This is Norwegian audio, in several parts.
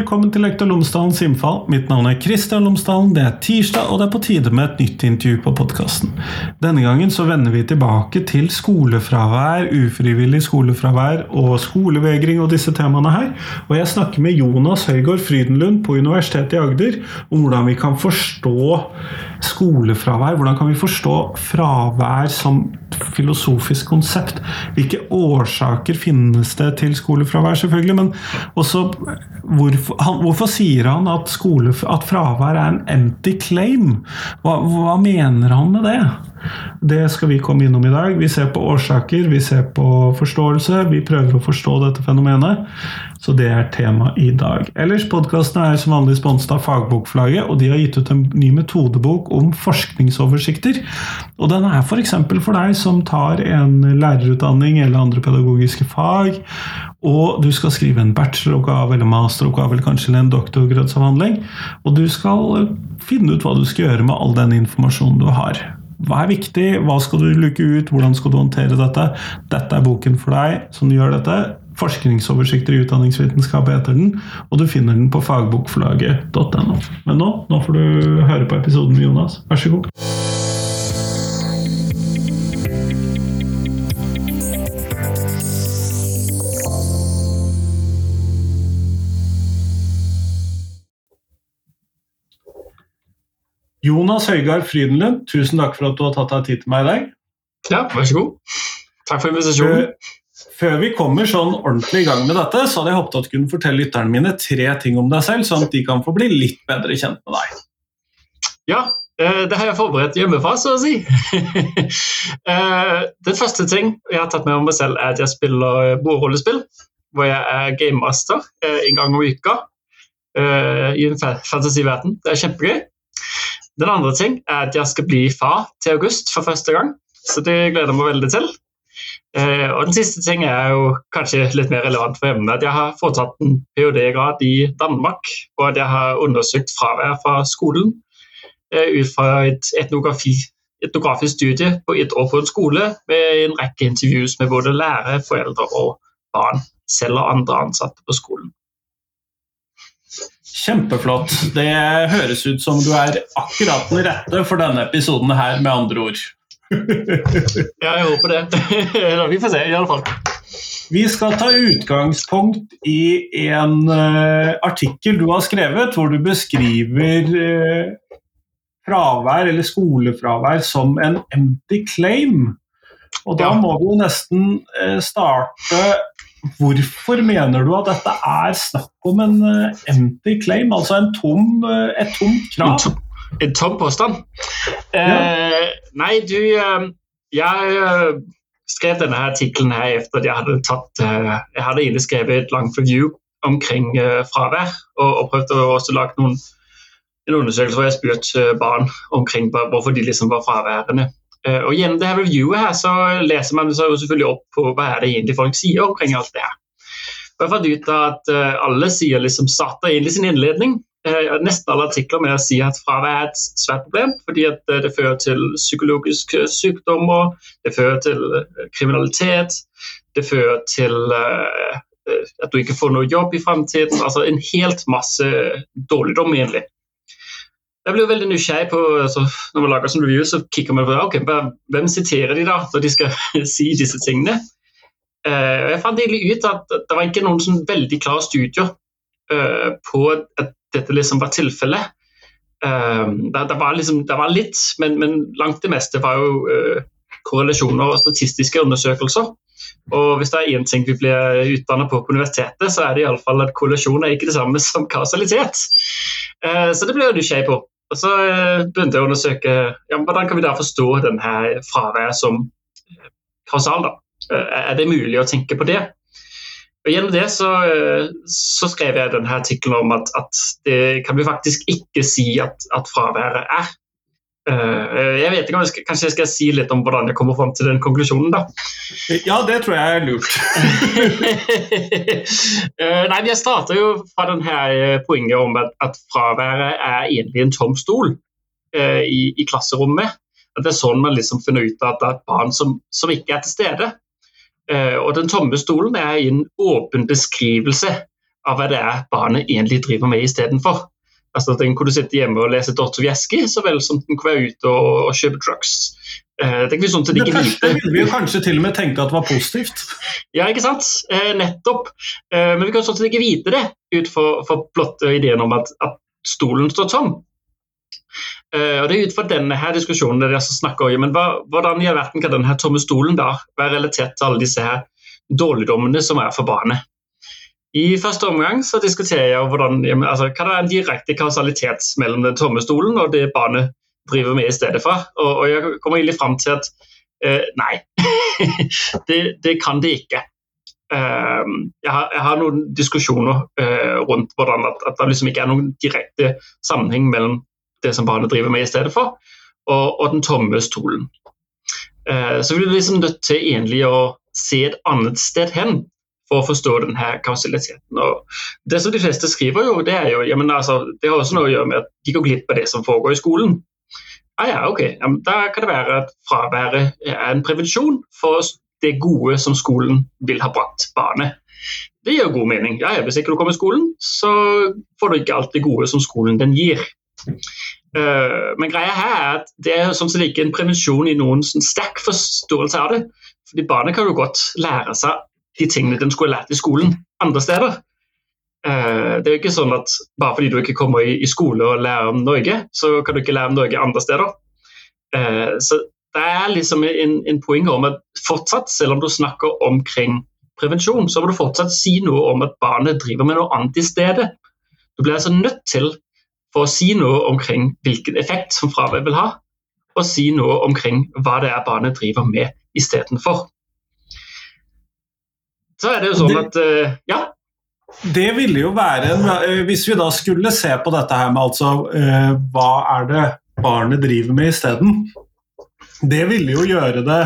Velkommen til Lektor Lomsdalens innfall. Mitt navn er Kristian Lomsdalen. Det er tirsdag, og det er på tide med et nytt intervju på podkasten. Denne gangen så vender vi tilbake til skolefravær, ufrivillig skolefravær og skolevegring og disse temaene her. Og jeg snakker med Jonas Høygård Frydenlund på Universitetet i Agder om hvordan vi kan forstå skolefravær. Hvordan kan vi forstå fravær som filosofisk konsept? Hvilke årsaker finnes det til skolefravær, selvfølgelig, men også hvorfor, han, hvorfor sier han at, skole, at, fravær er en empty claim? Hva, hva, mener han med det? Det skal vi komme innom i dag. Vi ser på årsaker, vi ser på forståelse. Vi prøver å forstå dette fenomenet. Så det er tema i dag. Ellers, podkasten er som vanlig sponset av Fagbokflagget, og de har gitt ut en ny metodebok om forskningsoversikter. Og den er f.eks. For, for deg som tar en lærerutdanning eller andre pedagogiske fag, og du skal skrive en bacheloroppgave eller masteroppgave eller kanskje en doktorgradsavhandling, og du skal finne ut hva du skal gjøre med all den informasjonen du har. Hva er viktig, hva skal du luke ut, hvordan skal du håndtere dette? Dette er boken for deg som gjør dette. Forskningsoversikter i utdanningsvitenskap heter den, og du finner den på fagbokforlaget.no. Men nå, nå får du høre på episoden med Jonas. Vær så god. Jonas Høygard Frydenlund, tusen takk for at du har tatt deg tid til meg i dag. Ja, vær så god. Takk for invitasjonen. Før vi kommer sånn ordentlig i gang med dette, så hadde jeg håpet at du kunne fortelle lytterne mine tre ting om deg selv, sånn at de kan få bli litt bedre kjent med deg. Ja, eh, det har jeg forberedt hjemmefra, så å si. Eh, den første ting jeg har tatt med om meg selv, er at jeg spiller bordrollespill. Hvor jeg er gamemaster eh, en gang om uka i en fantasiverden. Det er kjempegøy. Den andre ting er at jeg skal bli far til august for første gang, så det gleder jeg meg veldig til. Eh, og den siste ting er jo kanskje litt mer relevant for emnet. At jeg har foretatt en ph.d.-grad i Danmark, og at jeg har undersøkt fravær fra skolen eh, ut fra et etnografi, etnografisk studie på ett år på en skole med en rekke intervjuer med både lærere, foreldre og barn, selv og andre ansatte på skolen. Kjempeflott. Det høres ut som du er akkurat den rette for denne episoden her, med andre ord. ja, jeg håper det. Vi får se, i alle fall. Vi skal ta utgangspunkt i en uh, artikkel du har skrevet, hvor du beskriver uh, fravær, eller skolefravær, som en empty claim. Og da må vi jo nesten uh, starte Hvorfor mener du at dette er snakk om en empty claim, altså en tom, et tomt krav? En, tom, påstand? Ja. Uh, nei, du Jeg skrev denne artikkelen her etter at jeg hadde tatt Jeg hadde egentlig skrevet et langt review omkring fravær, og, og prøvd å lage noen, en undersøkelse hvor jeg spurte barn omkring hvorfor de liksom var fraværende. Eh, og Gjennom det her reviewet her så leser man seg jo selvfølgelig opp på hva er det egentlig folk sier omkring alt det her. Og jeg fant ut at eh, Alle sier liksom starter egentlig sin innledning. Eh, nesten alle artikler med å si at fravær er et svært problem, fordi at det fører til psykologiske sykdommer, det fører til kriminalitet, det fører til at du ikke får noe jobb i fremtiden. Altså en helt masse dårligdom, egentlig. Jeg blir veldig nysgjerrig på altså, Når man lager sånn review, så kikker man på okay, hvem siterer de da når de skal si disse tingene. Jeg fant egentlig ut at det var ikke noen sånn veldig klare studier på at dette liksom var tilfellet. Um, det, det, var liksom, det var litt, men, men, langt det meste var jo korrelasjoner og statistiske undersøkelser. Og hvis det er én ting vi blir utdannet på på universitetet, så er det iallfall at korrelasjon er ikke det samme som kausalitet. Så det ble jeg nysgjerrig på. Og så eh, begynte jeg å undersøke ja, hvordan kan vi da forstå denne fraværet som kausal. da? Eh, er det mulig å tenke på det? Og Gjennom det så, eh, så skrev jeg denne artikkelen om at, at, det kan vi faktisk ikke si at, at fraværet er. Eh, jeg vet ikke om jeg skal, Kanskje jeg skal si litt om hvordan jeg kommer fram til den konklusjonen? da? Ja, det tror jeg er lurt. Eh, nei, Jeg starter jo fra denne poenget om at, at fraværet er egentlig en tom stol i, i, klasserommet. At Det er sånn man liksom finner ut at det er et barn som, som ikke er til stede. Uh, og Den tomme stolen er en åpen beskrivelse av hva det er barnet egentlig driver med istedenfor. Altså, den kunne sitte hjemme og lese Dostojevskij så vel som den kunne være ute og, og kjøpe drugs. Eh, det, sånn det første ville vi kanskje til og med tenke at det var positivt. Ja, ikke sant? Eh, nettopp. Eh, men vi kan sånn sett ikke vite det ut fra for blotte ideen om at, at stolen står tom. Uh, og Det er ut fra denne her diskusjonen der de altså snakker om men hva, hvordan i verden kan denne tomme stolen da være relatert til alle disse her dårligdommene som er for barnet. I første omgang så diskuterer jeg hvordan, altså, hva det er en direkte kausalitet mellom den tomme stolen og det barnet driver med i stedet for. Og, og jeg kommer egentlig fram til at uh, nei, det, det, kan det ikke. Uh, jeg, har, jeg, har, noen diskusjoner rundt hvordan at, at, det liksom ikke er noen direkte sammenheng mellom det som barnet driver med i stedet for, og, og den tomme stolen. så vi er liksom nødt til egentlig å se et annet sted hen for å forstå denne kausaliteten. Og det som de fleste skriver, jo, det er jo, ja, altså, det har også noe å gjøre med at de går glipp av det som foregår i skolen. Ah, ja, ok, ja, Da kan det være at fraværet er en prevensjon for det gode som skolen vil ha brakt barnet. Det gir god mening. Ja, Hvis ikke du kommer i skolen, så får du ikke alt det gode som skolen den gir. Uh, men greia her er at det er som sånn ikke en prevensjon i noen sånn sterk forståelse av det. Fordi Barnet kan jo godt lære seg de tingene den skulle lært i skolen andre steder. Uh, det er jo ikke sånn at Bare fordi du ikke kommer i, skole og lærer om Norge, så kan du ikke lære om Norge andre steder. Uh, så det er liksom en, en poeng om at fortsatt, selv om du snakker omkring prevensjon, så må du fortsatt si noe om at barnet driver med noe annet i stedet. Du blir altså nødt til for å si noe omkring hvilken effekt som fravær vil ha, og si noe omkring hva det er barnet driver med istedenfor. Så er det jo sånn at uh, ja. Det ville jo være en, eh, Hvis vi da skulle se på dette her med altså uh, hva er det barnet driver med isteden? Det ville jo gjøre det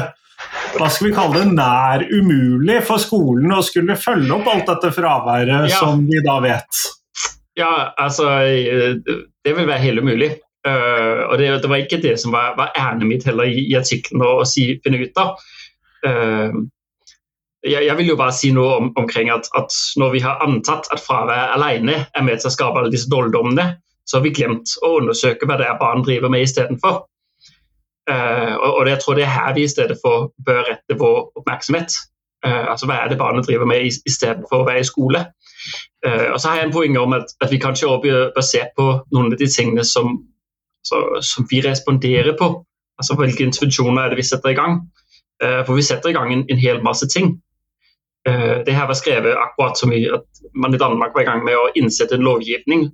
hva skal vi kalle det, nær umulig for skolen å skulle følge opp alt dette fraværet ja. som vi da vet. Ja, altså Det vil være helt umulig. Uh, og det, det, var ikke det som var, var ærendet mitt heller i, i artikkelen å si, finne ut av. Uh, jeg, jeg, vil jo bare si noe om, omkring at, at, når vi har antatt at fravær alene er med til å skape alle disse dårligdommene, så har vi glemt å undersøke hva det er barn driver med istedenfor. Uh, og, og jeg tror det er her vi i stedet for bør rette vår oppmerksomhet. Uh, altså Hva er det barnet driver med istedenfor å være i skole? Uh, og så har jeg en poeng om at, at vi kanskje også bør se på noen av de tingene som, så, som vi responderer på. Altså Hvilke intervensjoner er det vi setter i gang? Uh, for vi setter i gang en, en hel masse ting. Uh, det her var skrevet akkurat som i, at man i Danmark var i gang med å innsette en lovgivning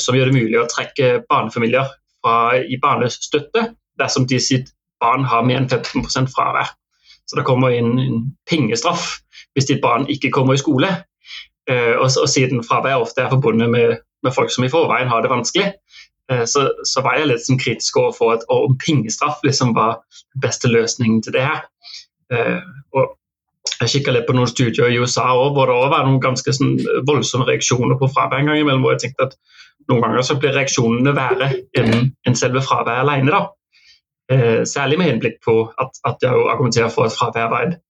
som gjør det mulig å trekke barnefamilier fra, i barnestøtte dersom de sitt barn har mer enn 15% fravær. Så det kommer inn en pengestraff hvis ditt barn ikke kommer i skole. Eh, og, og, siden fravær ofte er forbundet med, med, folk som i forveien har det vanskelig, eh, så, så, var jeg litt kritisk overfor at om pengestraff liksom var den beste løsningen til det her. Eh, og jeg kikka litt på noen studier i USA også, hvor det også var noen ganske sånn, voldsomme reaksjoner på fravær en gang imellom. hvor jeg tenkte at Noen ganger så blir reaksjonene verre enn en selve fraværet alene. da. Eh, særlig med henblikk på at, at jeg argumenterer for at fravær var et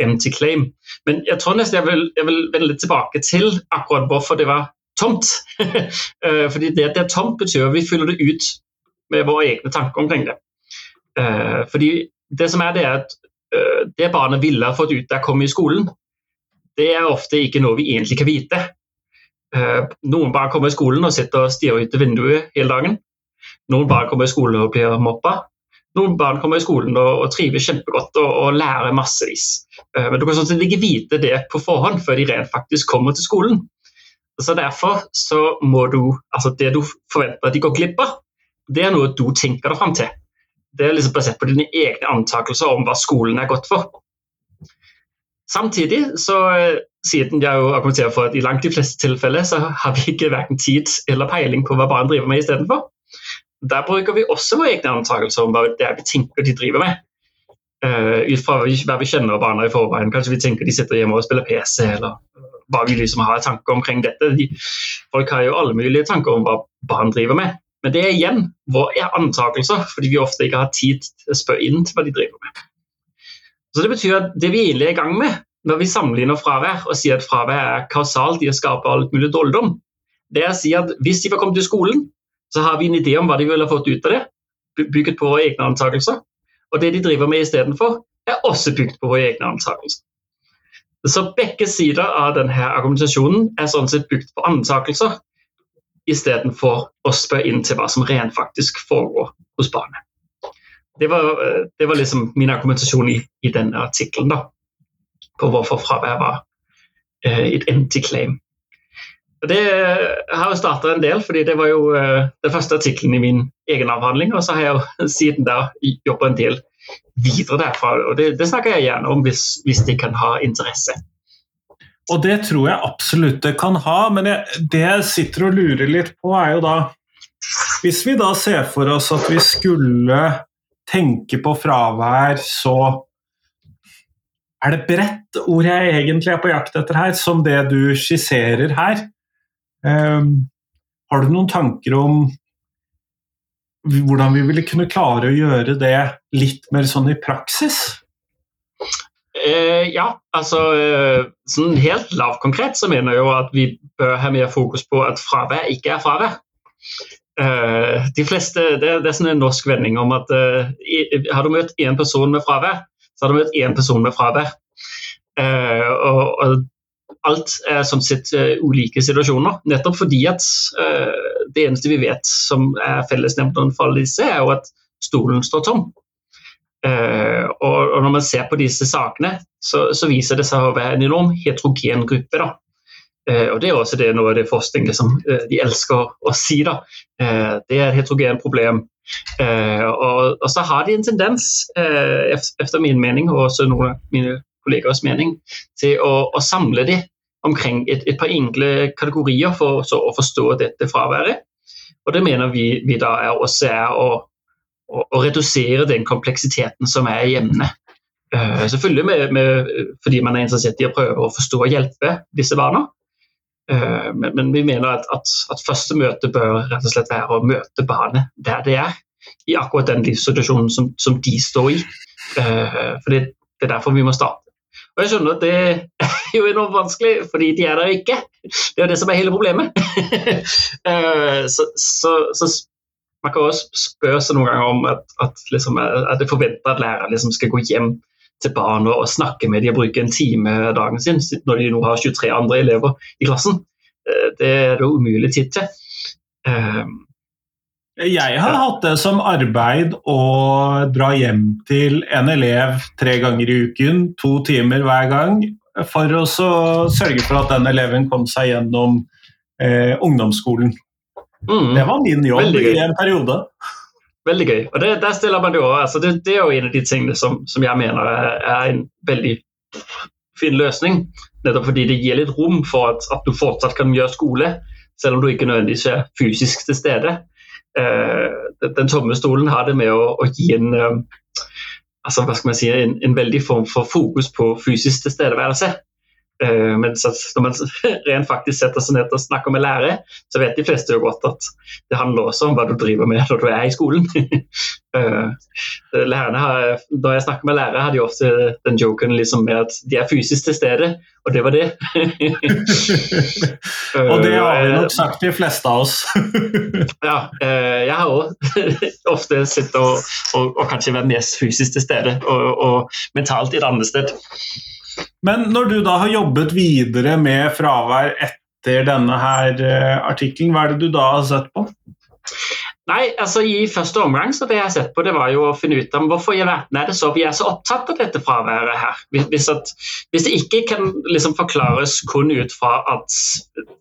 empty claim. Men jeg tror nesten jeg vil, jeg vil vende litt tilbake til akkurat hvorfor det var tomt. Eh, fordi det at det er tomt, betyr at vi fyller det ut med våre egne tanker omkring det. Eh, fordi det som er det, er at eh, det barnet ville ha fått ut da jeg kom i skolen, det er ofte ikke noe vi egentlig kan vite. Noen barn kommer i skolen og sitter og stirrer ut av vinduet hele dagen. Noen barn kommer i skolen og blir mobba. Noen barn kommer i skolen og, og trives kjempegodt og, og, lærer massevis. Uh, men du kan sånn ikke vite det på forhånd før de rent faktisk kommer til skolen. Så Derfor så må du, altså det du forventer at de går glipp av, det er noe du tenker deg fram til. Det er liksom basert på dine egne antakelser om hva skolen er godt for. Samtidig, så eh, siden jeg jo argumenterer for at i langt de fleste tilfeller så har vi ikke verken tid eller peiling på hva barn driver med istedenfor, der bruker vi også våre egne antakelser om hva det er vi tenker de driver med. Uh, ut fra hva vi kjenner av barna i forveien. Kanskje vi tenker de sitter hjemme og spiller PC, eller hva vi liksom har tanker omkring dette. De, folk har jo alle mulige tanker om hva barn driver med. Men det er igjen våre antakelser, fordi vi ofte ikke har tid til å spørre inn til hva de driver med. Så Det betyr at det vi egentlig er i gang med, når vi sammenligner fravær og sier at fravær er kausalt i å skape alt mulig dårligdom, det er å si at hvis de var kommet til skolen, så har vi en idé om hva de ville fått ut av det, bygget på våre egne antakelser. Og det de driver med istedenfor, er også bygd på våre egne antakelser. Så begge sider av denne argumentasjonen er sånn sett bygd på antakelser, istedenfor å spørre inn til hva som rent faktisk foregår hos barnet. Det var, det var liksom min argumentasjon i, i denne artikkelen, på hvorfor fravær var eh, et empty claim. Det har jo starta en del, fordi det var jo eh, den første artikkelen i min egen avhandling. Og så har jeg jo siden da jobba en del videre derfra. Og det, det snakker jeg gjerne om hvis, hvis de kan ha interesse. Og det tror jeg absolutt det kan ha, men jeg, det jeg sitter og lurer litt på, er jo da Hvis vi da ser for oss at vi skulle tenke på fravær, så er det bredt ord jeg egentlig er på jakt etter her, som det du skisserer her. Um, har du noen tanker om hvordan vi ville kunne klare å gjøre det litt mer sånn i praksis? Eh, ja, altså eh, sånn helt lavkonkret så mener jeg jo at vi bør ha mer fokus på at fravær ikke er fravær. Eh, de fleste, det, det, er sånn en norsk vending om at har du møtt én person med fravær, så har du møtt én person med fravær. og, og alt er sånn sett uh, ulike situasjoner. Nettopp fordi at uh, det eneste vi vet som er fellesnevneren for alle disse, er jo at stolen står tom. Og, når man ser på disse sakene, så, viser det seg å være en enorm heterogen gruppe. da. og Det er også det noe av det forskningen som de elsker å si. da. det er et heterogent problem. Og, så har de en tendens, etter min mening, og også noen av mine kollegers mening til å, å samle de omkring et, et, par enkle kategorier for å forstå dette fraværet. Og det mener vi, vi da er også er å, å, å, redusere den kompleksiteten som er i emnet. Uh, selvfølgelig med, med, fordi man er interessert i å prøve å forstå og hjelpe disse barna. Uh, men, men, vi mener at, at, at, første møte bør rett og slett være å møte barnet der det er. I akkurat den livssituasjonen som, som de står i. Uh, for det, det er derfor vi må starte. Og jeg skjønner at det er jo enormt vanskelig, fordi de er der ikke. Det er det som er hele problemet. Eh, så, så, så, man kan også spørre seg noen ganger om at, at, liksom, at det forventer at læreren liksom skal gå hjem til barna og, snakke med dem og bruke en time dagen sin når de nå har 23 andre elever i klassen. Eh, det er det umulig tid til. Jeg har hatt det som arbeid å dra hjem til en elev tre ganger i uken, to timer hver gang, for å sørge for at den eleven kom seg gjennom eh, ungdomsskolen. Mm. Det var min jobb i en periode. Veldig gøy. Og det, der stiller man det over. Altså det, det, er jo en av de tingene som, som jeg mener er, er, en veldig fin løsning. Nettopp fordi det gir litt rom for at, at du fortsatt kan gjøre skole, selv om du ikke nødvendigvis er fysisk til stede. Eh, den tomme stolen har det med å, å gi en eh, altså, si, en, en, veldig form for fokus på fysisk tilstedeværelse. Uh, mens når man rent faktisk setter seg ned og snakker med lærere, så vet de fleste jo godt at det handler også om hva du driver med når du er i skolen. uh, har, når jeg snakker med lærere, har de ofte den joken liksom med at de er fysisk til stede, og det var det. og det har vi nok sagt de fleste av oss. ja, jeg har òg ofte sittet og, og, og, kanskje vært mest fysisk til stede, og, og mentalt i et annet sted. Men når du da har jobbet videre med fravær etter denne her eh, artikkelen, hva er det du da har sett på? Nei, altså I første omgang så det jeg har sett på, det var jo å finne ut om hvorfor i verden er det så vi er så opptatt av dette fraværet her. Hvis, at, hvis det ikke kan liksom forklares kun ut fra at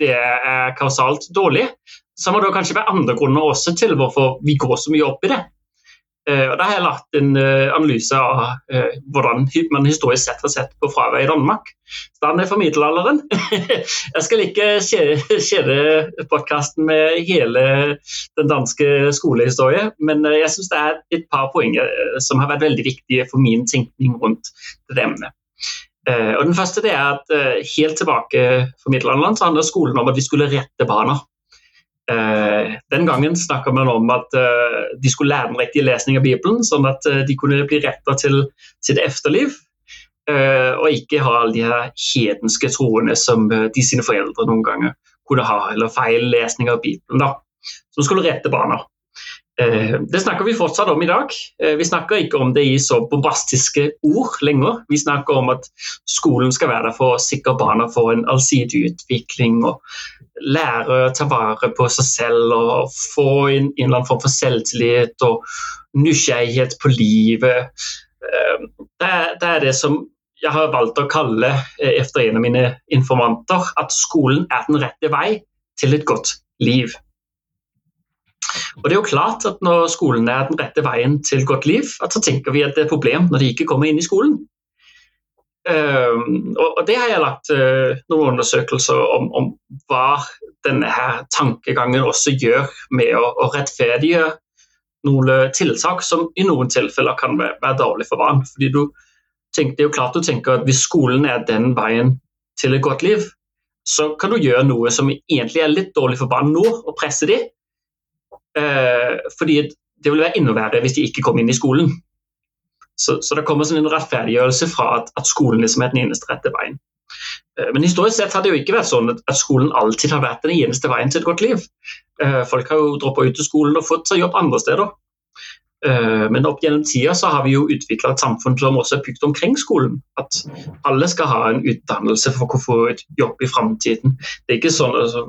det er kausalt dårlig, så må det kanskje være andre grunner også til hvorfor vi går så mye opp i det. Eh, og Da har jeg lagt en eh, analyse av eh, hvordan man historisk sett har sett på fravær i Danmark. Stand er for middelalderen. jeg skal ikke kjede podkasten med hele den danske skolehistorien, men jeg syns det er et par poenger som har vært veldig viktige for min tenkning rundt det emnet. Og den første er at Helt tilbake for middelalderen så handler skolen om at vi skulle rette barna. Eh, den gangen snakka man om at eh, de skulle lære den riktige lesning av Bibelen, sånn at eh, de kunne bli retta til sitt efterliv. og ikke ha alle de her hedenske troene som de sine foreldre noen ganger kunne ha, eller feil lesning av Bibelen, da, som skulle rette barna. Eh, det snakker vi fortsatt om i dag. Eh, vi snakker ikke om det i så bombastiske ord lenger. Vi snakker om at skolen skal være der for å sikre barna for en allsidig utvikling og lære å ta vare på seg selv og få en, en eller annen form for selvtillit og nysgjerrighet på livet. Eh, det er, det er det som jeg har valgt å kalle, etter en av mine informanter, at skolen er den rette vei til et godt liv. Og det er jo klart at Når skolen er den rette veien til godt liv, at så tenker vi at det er et problem når de ikke kommer inn i skolen. Uh, og, Det har jeg lagt uh, noen undersøkelser om, om, hva denne her tankegangen også gjør med å, å rettferdiggjøre noen tiltak som i noen tilfeller kan være, være dårlig for barn. Fordi du tenker, Det er jo klart du tenker at hvis skolen er den veien til et godt liv, så kan du gjøre noe som egentlig er litt dårlig for barn nå, og presse dem fordi det vil være enda verre hvis de ikke kom inn i skolen. Så, så det kommer sånn en rettferdiggjørelse fra at, at, skolen liksom er den eneste rette veien. Eh, men historisk sett har det jo ikke vært sånn at skolen alltid har vært den eneste veien til et godt liv. Eh, folk har jo droppa ut av skolen og fått seg jobb andre steder. Eh, men opp gjennom tida så har vi jo utvikla et samfunn som også er bygd omkring skolen. At alle skal ha en utdannelse for å få et jobb i framtiden. Det er ikke sånn at altså,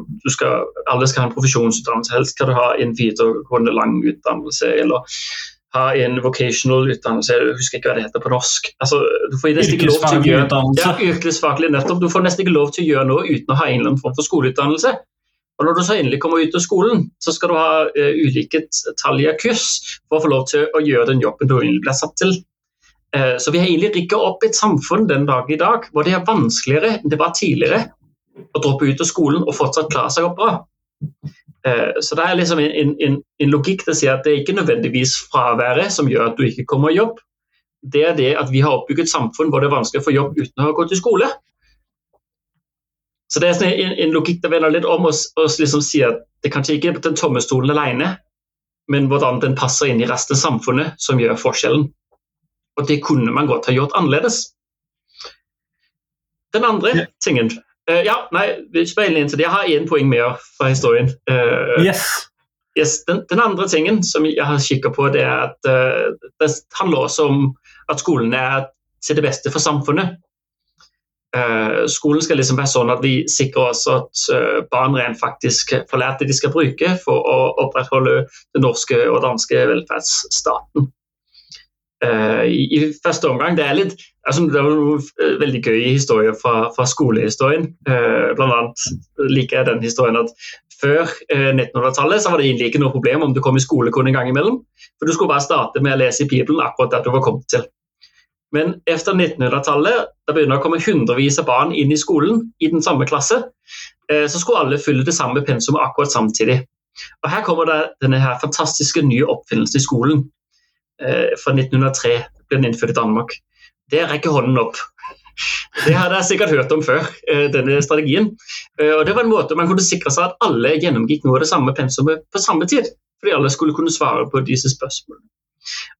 alle skal ha en profesjonsutdannelse. Helst skal du ha en videregående lang utdannelse eller ha en vocational utdannelse. Jeg husker ikke hva det heter på norsk. Altså, du får nesten ikke lov til å gjøre, ja, yrkesfaglig nettopp. Du får nesten ikke lov til å gjøre noe uten å ha en eller annen form for skoleutdannelse. Og Når du så endelig kommer ut av skolen, så skal du ha uh, ulike i kurs for å få lov til å gjøre den jobben du blir satt til. Uh, så vi har egentlig rigga opp et samfunn den dag i dag hvor det er vanskeligere enn det var tidligere å droppe ut av skolen og fortsatt klare seg opp bra. Uh, så det er liksom en, en, en logikk til å si at det er ikke nødvendigvis fraværet som gjør at du ikke kommer i jobb. Det er det at vi har oppbygget et samfunn hvor det er vanskelig å få jobb uten å ha gått i skole. Så det er sånn en, en logikk det vender litt om å liksom si at det kanskje ikke er den tomme stolen alene, men hvordan den passer inn i resten av samfunnet som gjør forskjellen. Og det kunne man godt ha gjort annerledes. Den andre ja. tingen uh, Ja, nei, vi speiler inn til det. Jeg har én poeng mer fra historien. Uh, yes. yes den, den, andre tingen som jeg har kikka på, det er at uh, det handler også om at skolen er til det beste for samfunnet. Uh, skolen skal liksom være sånn at vi sikrer oss at uh, barn rent faktisk får lært det de skal bruke for å opprettholde den norske og danske velferdsstaten. Uh, i, første omgang Det er litt altså, det er noen veldig gøy historier fra, fra skolehistorien. blant annet liker jeg den historien at før 1900-tallet så var det egentlig ikke noe problem om du kom i skole kun en gang imellom. For du skulle bare starte med å lese i Bibelen akkurat der du var kommet til. Men etter 1900-tallet, da begynner det å komme hundrevis av barn inn i skolen i den samme klasse, eh, så skulle alle fylle det samme pensumet akkurat samtidig. Og Her kommer det denne her fantastiske nye oppfinnelsen i skolen. Eh, fra 1903 ble den innført i Danmark. Det rekker hånden opp. Det hadde jeg sikkert hørt om før, eh, denne strategien. Og Det var en måte man kunne sikre seg at alle gjennomgikk noe av det samme pensumet på samme tid. Fordi alle skulle kunne svare på disse spørsmålene.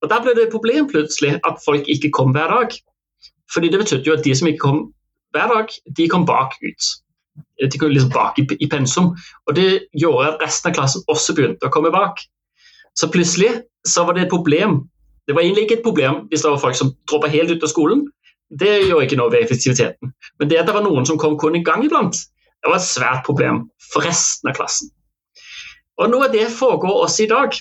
Og Da ble det et problem plutselig at folk ikke kom hver dag. Fordi Det betydde jo at de som ikke kom hver dag, de kom bak ut. De kom liksom bak i, i pensum. Og Det gjorde at resten av klassen også begynte å komme bak. Så plutselig så var det et problem. Det var egentlig ikke et problem hvis det var folk som droppa helt ut av skolen. Det gjorde ikke noe ved effektiviteten. Men det at det var noen som kom kun en gang iblant, det var et svært problem for resten av klassen. Og Noe av det foregår også i dag.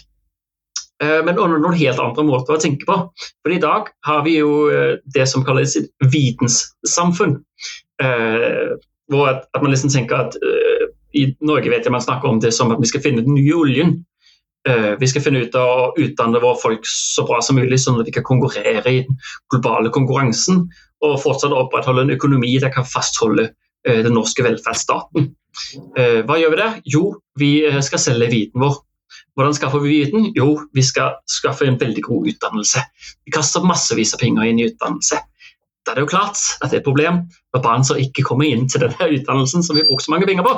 Eh, men noen helt andre måter å tenke på. For I dag har vi jo eh, det som kalles et vitenssamfunn. Eh, hvor at, man liksom tenker at I Norge vet jeg man snakker om det som at vi skal finne den nye oljen. Vi skal finne ut av å utdanne våre folk så bra som mulig, sånn at de kan konkurrere i den globale konkurransen. Og fortsatt opprettholde en økonomi der kan fastholde den norske velferdsstaten. Hva gjør vi der? Jo, vi skal selge viten vår hvordan skaffer vi viten? Jo, vi skal skaffe en veldig god utdannelse. Vi kaster massevis av penger inn i utdannelse. Da er det jo klart at det er et problem når barn som ikke kommer inn til denne utdannelsen som vi bruker så mange penger på.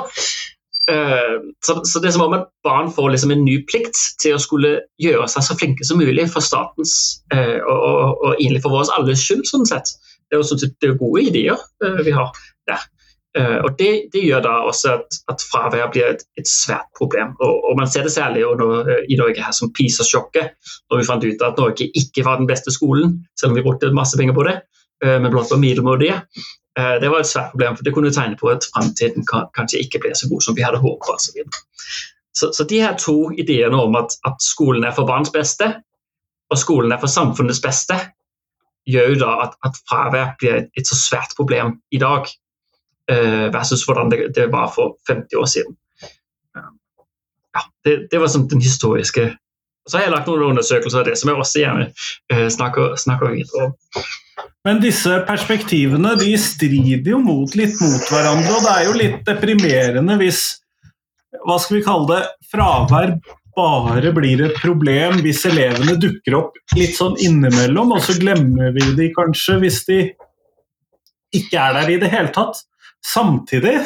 Uh, så, det er som om at barn får liksom en ny plikt til å skulle gjøre seg så flinke som mulig for statens uh, og, og, og, egentlig for vår alles skyld, sånn sett. Det er jo sånn er gode ideer vi har der. Og det, det, gjør da også at, at fravær blir et, et svært problem. Og, og, man ser det særlig når, i Norge her som PISA-sjokket, når vi fant ut at Norge ikke var den beste skolen, selv om vi brukte masse penger på det, men blott var middelmådige. Det var et svært problem, for det kunne tegne på at framtiden kanskje ikke ble så god som vi hadde håpet. Så, så, så de her to ideene om at, at skolen er for barns beste, og skolen er for samfunnets beste, gjør jo da at, at fravær blir et, et, så svært problem i dag versus hvordan det, det, var for 50 år siden. Ja, det, det, var sånn den historiske Så har jeg lagt noen undersøkelser av det som jeg også gjerne uh, snakker, snakker videre om. Men disse perspektivene de strider jo mot, litt mot hverandre, og det er jo litt deprimerende hvis hva skal vi kalle det, fravær bare blir et problem hvis elevene dukker opp litt sånn innimellom, og så glemmer vi de kanskje hvis de ikke er der i det hele tatt. Samtidig,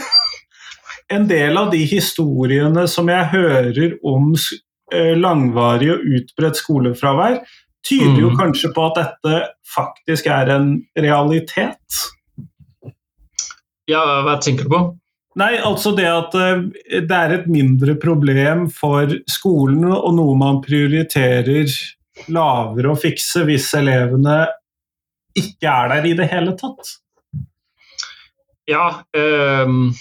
en del av de historiene som jeg hører om eh, langvarig og utbredt skolefravær, tyder jo mm. kanskje på at dette faktisk er en realitet. Ja, hva tenker du på? Nei, altså det at eh, det er et mindre problem for skolen, og noe man prioriterer lavere å fikse hvis elevene ikke er der i det hele tatt. Ja Um,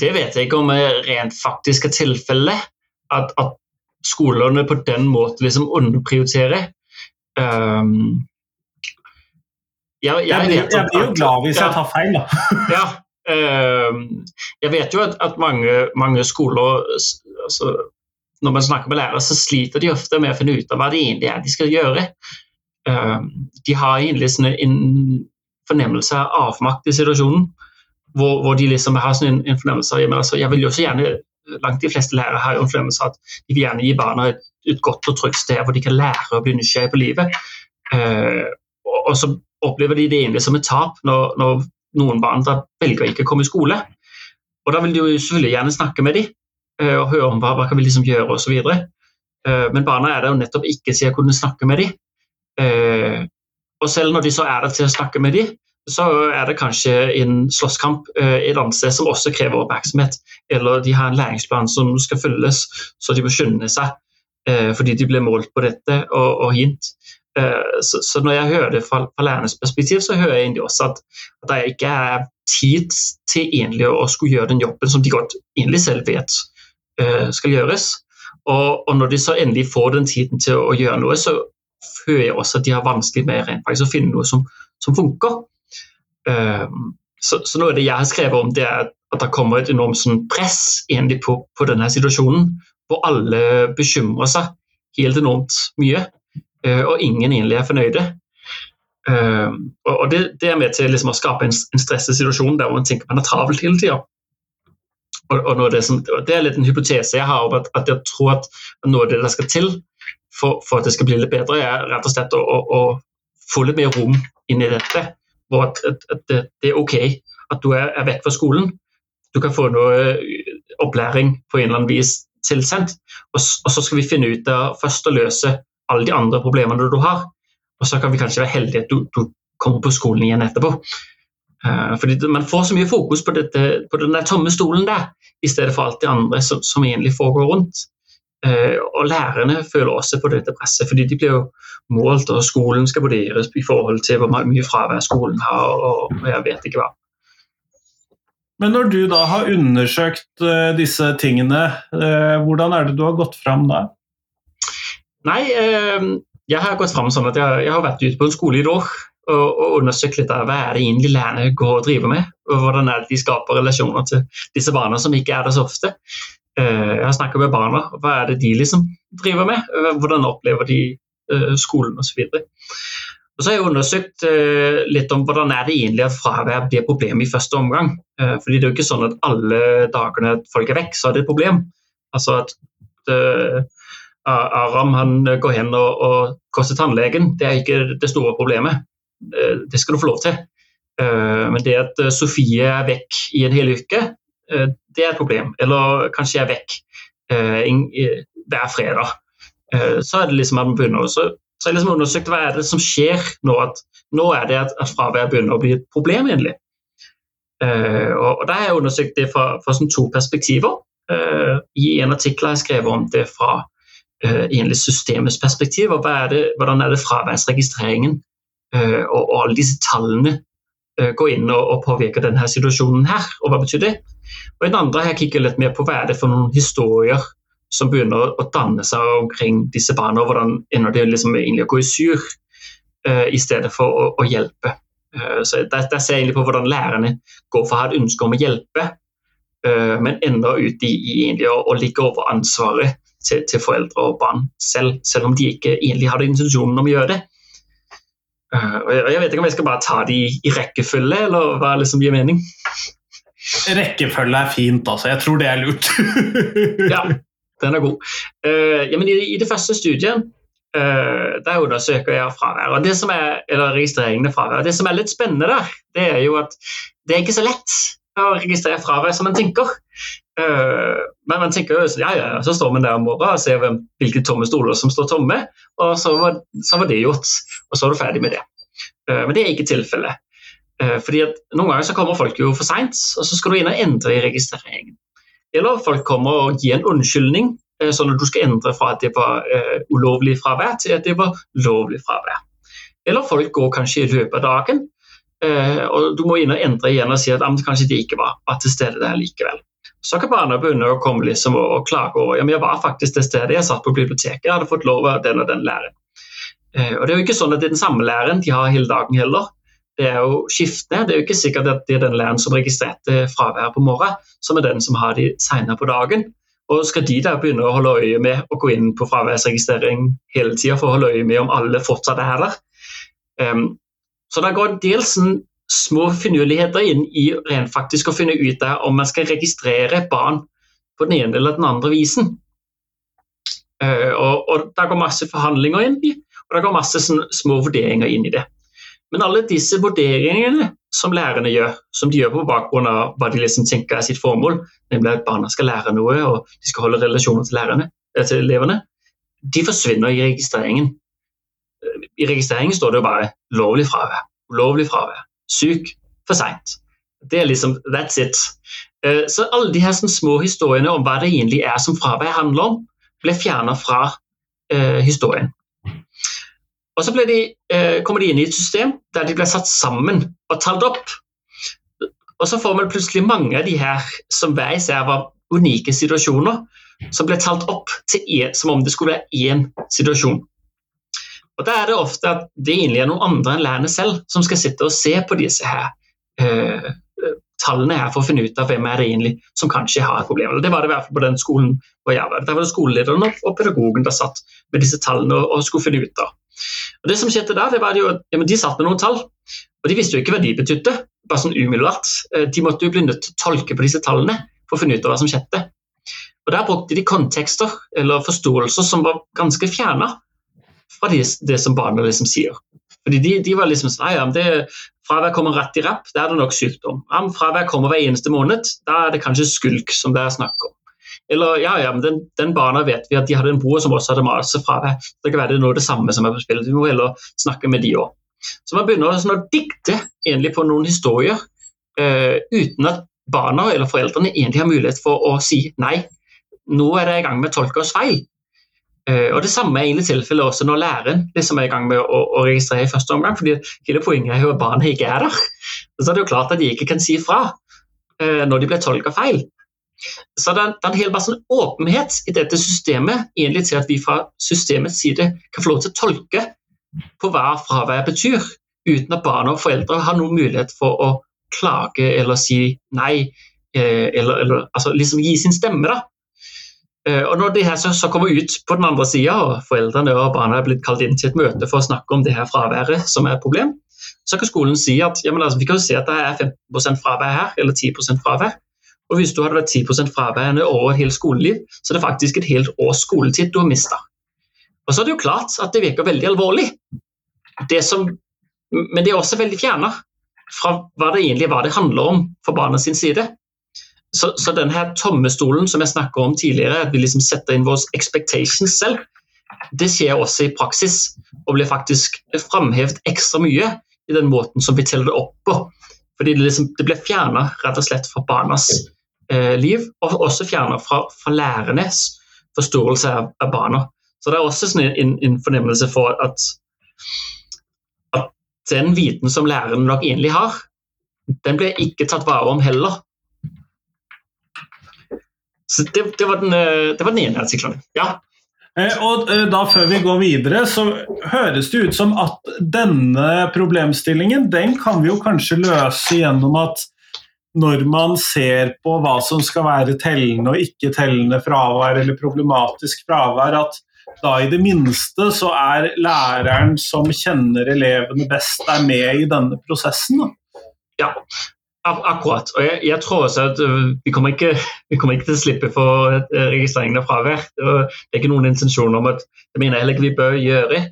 Det vet jeg ikke om er rent faktisk er tilfellet. At, at, skolene på den måten liksom underprioriterer. Um, jeg, jeg, jeg, blir, jeg, blir jo glad hvis jeg tar feil, da. ja, um, jeg vet jo at, at mange, mange, skoler altså, Når man snakker med lærere, så sliter de ofte med å finne ut av hva det egentlig er de skal gjøre. Um, de har egentlig en, en fornemmelse av avmakt i situasjonen. Hvor, hvor de liksom har sånn en, en fornemmelse av altså, Jeg vil jo så gjerne Langt de fleste lærere har jo en fornemmelse av at de vil gjerne gi barna et, et godt og trygt sted hvor de kan lære å bli nysgjerrig på livet. Uh, og, og, så opplever de det egentlig som et tap når, når noen barn velger ikke å komme i skole. Og Da vil de jo selvfølgelig gjerne snakke med dem uh, og høre om hva, hva kan vi liksom gjøre osv. Uh, men barna er der jo nettopp ikke siden jeg kunne snakke med dem. Eh, og selv når de så er der til å snakke med de, så er det kanskje en slåsskamp et annet sted som også krever oppmerksomhet. Eller de har en læringsplan som skal følges, så de må skynde seg fordi de blir målt på dette og, og hint. Eh, så, så, når jeg hører det fra, fra lærernes perspektiv, så hører jeg egentlig også at, at det ikke er tid til egentlig å skulle gjøre den jobben som de godt egentlig selv vet skal gjøres. Og, og, når de så endelig får den tiden til å, gjøre noe, så føler jeg også at de har vanskelig med rent faktisk å finne noe som, som funker. Uh, så, så, noe av det jeg har skrevet om, det er at det kommer et enormt sånn press egentlig på, på denne situasjonen, hvor alle bekymrer seg helt enormt mye. Eh, og ingen egentlig er fornøyde. Uh, og det, det, er med til liksom å skape en, en stresset situasjon der man tenker man er travelt hele tida. Og, og det, sånn, det, er litt en hypotese jeg har om at, at, jeg tror at noe av det der skal til for, for, at det skal bli litt bedre, er rett og slett å, å, å få litt mer rom inn i dette. Hvor at, at det, det, er ok at du er, er, vekk fra skolen. Du kan få noe opplæring på en eller annen vis tilsendt. Og, og så skal vi finne ut av først å løse alle de andre problemene du har. Og så kan vi kanskje være heldige at du, du kommer på skolen igjen etterpå. Uh, fordi Man får så mye fokus på, dette, på den der tomme stolen der, i stedet for alt det andre som, som egentlig foregår rundt. Uh, og Lærerne føler også på dette presset, fordi de blir jo målt, og skolen skal vurderes i forhold til hvor mye fravær skolen har, og, jeg vet ikke hva. Men når du da har undersøkt uh, disse tingene, hvordan er det du har gått fram da? Nei, jeg har gått fram sånn at jeg, har vært ute på en skole i dag og, og undersøkt litt av hva er det egentlig lærerne går og driver med. Og hvordan er det de skaper relasjoner til disse barna som ikke er der så ofte. Eh, jeg har snakket med barna. Hva er det de liksom driver med? Eh, hvordan opplever de eh, skolen osv. Og så har jeg undersøkt litt om hvordan er det egentlig at fravær blir problemet problem i første omgang. fordi det er jo ikke sånn at alle dagene folk er vekk, så er det et problem. Altså at Aram han går hen og, og går tannlegen. Det er ikke det store problemet. Det skal du få lov til. Men det at Sofie er vekk i en hel uke, det er et problem. Eller kanskje jeg er vekk hver fredag. Så er det liksom at man begynner å Så jeg liksom undersøkt hva er det som skjer nå. At, nå er det at, at fravær begynner å bli et problem, egentlig. Uh, og, og Da har jeg undersøkt det fra, fra sånn to perspektiver. Uh, I en artikkel har jeg skrevet om det fra uh, egentlig systemets perspektiv. og er det, Hvordan er det fraværsregistreringen og, og, alle disse tallene går inn og, og, påvirker denne situasjonen her, og hva betyr det? Og I den andre har jeg kikket litt mer på hva er det for noen historier som begynner å danne seg omkring disse barna, og hvordan ender det liksom egentlig å gå i sur i stedet for å, å hjelpe. Uh, så der, der, ser jeg egentlig på hvordan lærerne går for å ha et ønske om å hjelpe, uh, men ender ut i, i å, å, ligge over ansvaret til, til, foreldre og barn selv, selv om de ikke egentlig hadde intensjonen om å gjøre det. Og jeg, jeg vet ikke om jeg skal bare ta de i rekkefølge, eller hva liksom gir mening. Rekkefølge er fint, altså. Jeg tror det er lurt. ja, den er god. Ja, i, i, det første studiet Uh, der undersøker jeg fravær. Og det som er, eller registreringene av fravær. Det som er litt spennende der, det er jo at det er ikke så lett å registrere fravær som man tenker. Uh, men man tenker jo ja, ja, så står man der om morgenen og ser hvilke tomme stoler som står tomme, og så var, så var det gjort. Og så er du ferdig med det. Uh, men det er ikke tilfellet. Fordi at Noen ganger så kommer folk jo for seint, og så skal du inn og endre i registreringen. Eller folk kommer og gir en unnskyldning Eh, sånn at du skal endre fra at det var uh, ulovlig fravær, til at det var lovlig fravær. Eller folk går kanskje i løpet av dagen, og du må inn og endre igjen og si at ah, kanskje de ikke var, var, til stede der likevel. Så kan barna begynne å komme liksom og, og, klage over ja, men jeg var faktisk til stede, jeg satt på biblioteket, jeg hadde fått lov av den og den læreren. Og Det er jo ikke sånn at det er den samme læreren de har hele dagen heller. Det er jo skiftende. Det er jo ikke sikkert at det er den læreren som registrerte fraværet på morgenen, som er den som har de senere på dagen. Og skal de da begynne å holde øye med å gå inn på fraværsregistrering hele tida for å holde øye med om alle fortsatt er der? Um, så det går dels små finurligheter inn i rent faktisk å finne ut der om man skal registrere barn på den ene eller den andre visen. Uh, og, og Det går masse forhandlinger inn i, og det går masse små vurderinger inn i det. Men alle disse vurderingene som lærerne gjør, som de gjør på bakgrunn av hva de liksom tenker er sitt formål, nemlig at barna skal lære noe og de skal holde relasjoner til, lærerne, eh, til elevene, de forsvinner i registreringen. I registreringen står det jo bare 'lovlig fravær', 'ulovlig fravær', 'syk', 'for seint'. Det er liksom That's it. Eh, så alle de her små historiene om hva det egentlig er som fravær handler om, ble fjerna fra uh, historien. Og Så de, eh, kommer de inn i et system der de blir satt sammen og talt opp. Og så får man plutselig mange av de her som hver især var unike situasjoner, som ble talt opp en, som om det skulle være én situasjon. Og Da er det ofte at det egentlig er noen andre enn lærerne selv som skal sitte og se på disse her eh, tallene her for å finne ut av hvem er det egentlig som kanskje har et problem. Og det var det i hvert fall på den skolen hvor jeg var. Der var det skolelederen og pedagogen der satt med disse tallene og skulle finne ut av. Og det som skjedde da, det var jo, ja, De satt med noen tall, og de visste jo ikke hva de betydde. bare sånn umiddelbart. Eh, de måtte jo bli nødt til å tolke på disse tallene for å finne ut av hva som skjedde. Og Der brukte de kontekster eller forståelser som var ganske fjerna fra det, det som barna liksom sier. Fordi de, de, var liksom sånn ja, det, Fravær kommer rett i rapp, da er det nok sykdom. Ja, fravær kommer hver eneste måned, da er det kanskje skulk som det er snakk om. Eller ja, ja, men den, den, barna vet vi at de hadde en bror som også hadde masse fra deg. Det kan være det er noe det samme som er på spill. Vi må heller snakke med de òg. Så man begynner sånn å dikte egentlig på noen historier uh, uten at barna eller foreldrene egentlig har mulighet for å si nei. Nå er det i gang med å tolke oss feil. Uh, og Det samme er egentlig tilfellet også når læreren liksom er i gang med å, å, registrere i første omgang. fordi hele Poenget er jo at barna ikke er der. Så er det jo klart at de ikke kan si fra uh, når de blir tolka feil. Så det er, det er en hel masse åpenhet i dette systemet egentlig til at vi fra systemets side kan få lov til å tolke på hva fravær betyr, uten at barn og foreldre har noen mulighet for å klage eller si nei, eh, eller, eller altså liksom gi sin stemme. da. Eh, og Når det her så, så kommer ut på den andre sida, og foreldrene og barna er blitt kalt inn til et møte for å snakke om det her fraværet som er et problem, så kan skolen si at ja, altså, vi kan jo se at det er 15 fravær her, eller 10% fravær. Og hvis du hadde vært 10 fraværende over et helt skoleliv, så er det faktisk et helt års skoletid du har mista. Og så er det jo klart at det virker veldig alvorlig. Det som, men det er også veldig fjerna fra hva det egentlig hva det handler om for barna sin side. Så, så denne tomme stolen som jeg snakka om tidligere, at vi liksom setter inn våre expectations selv, det skjer også i praksis, og blir faktisk framhevet ekstra mye i den måten som vi teller det opp på. Fordi det, liksom, det blir fjerna rett og slett fra barnas liv, og også fjerna fra, fra, lærernes forståelse av, av, barna. Så det er også sånn en, en fornemmelse for at, at den viten som læreren nok egentlig har, den blir ikke tatt vare om heller. Så det, det, var, den, eh, det var den ene artikkelen. Ja. Eh, og eh, da Før vi går videre, så høres det ut som at denne problemstillingen den kan vi jo kanskje løse gjennom at når man ser på hva som skal være tellende og ikke tellende fravær, eller problematisk fravær, at da i det minste så er læreren som kjenner elevene best, er med i denne prosessen. Da. Ja, akkurat. Og jeg, jeg, tror også at uh, vi, kommer ikke, vi kommer ikke til å slippe for uh, registreringen av fravær. Det er ikke noen intensjon om at det mener jeg heller ikke vi bør gjøre.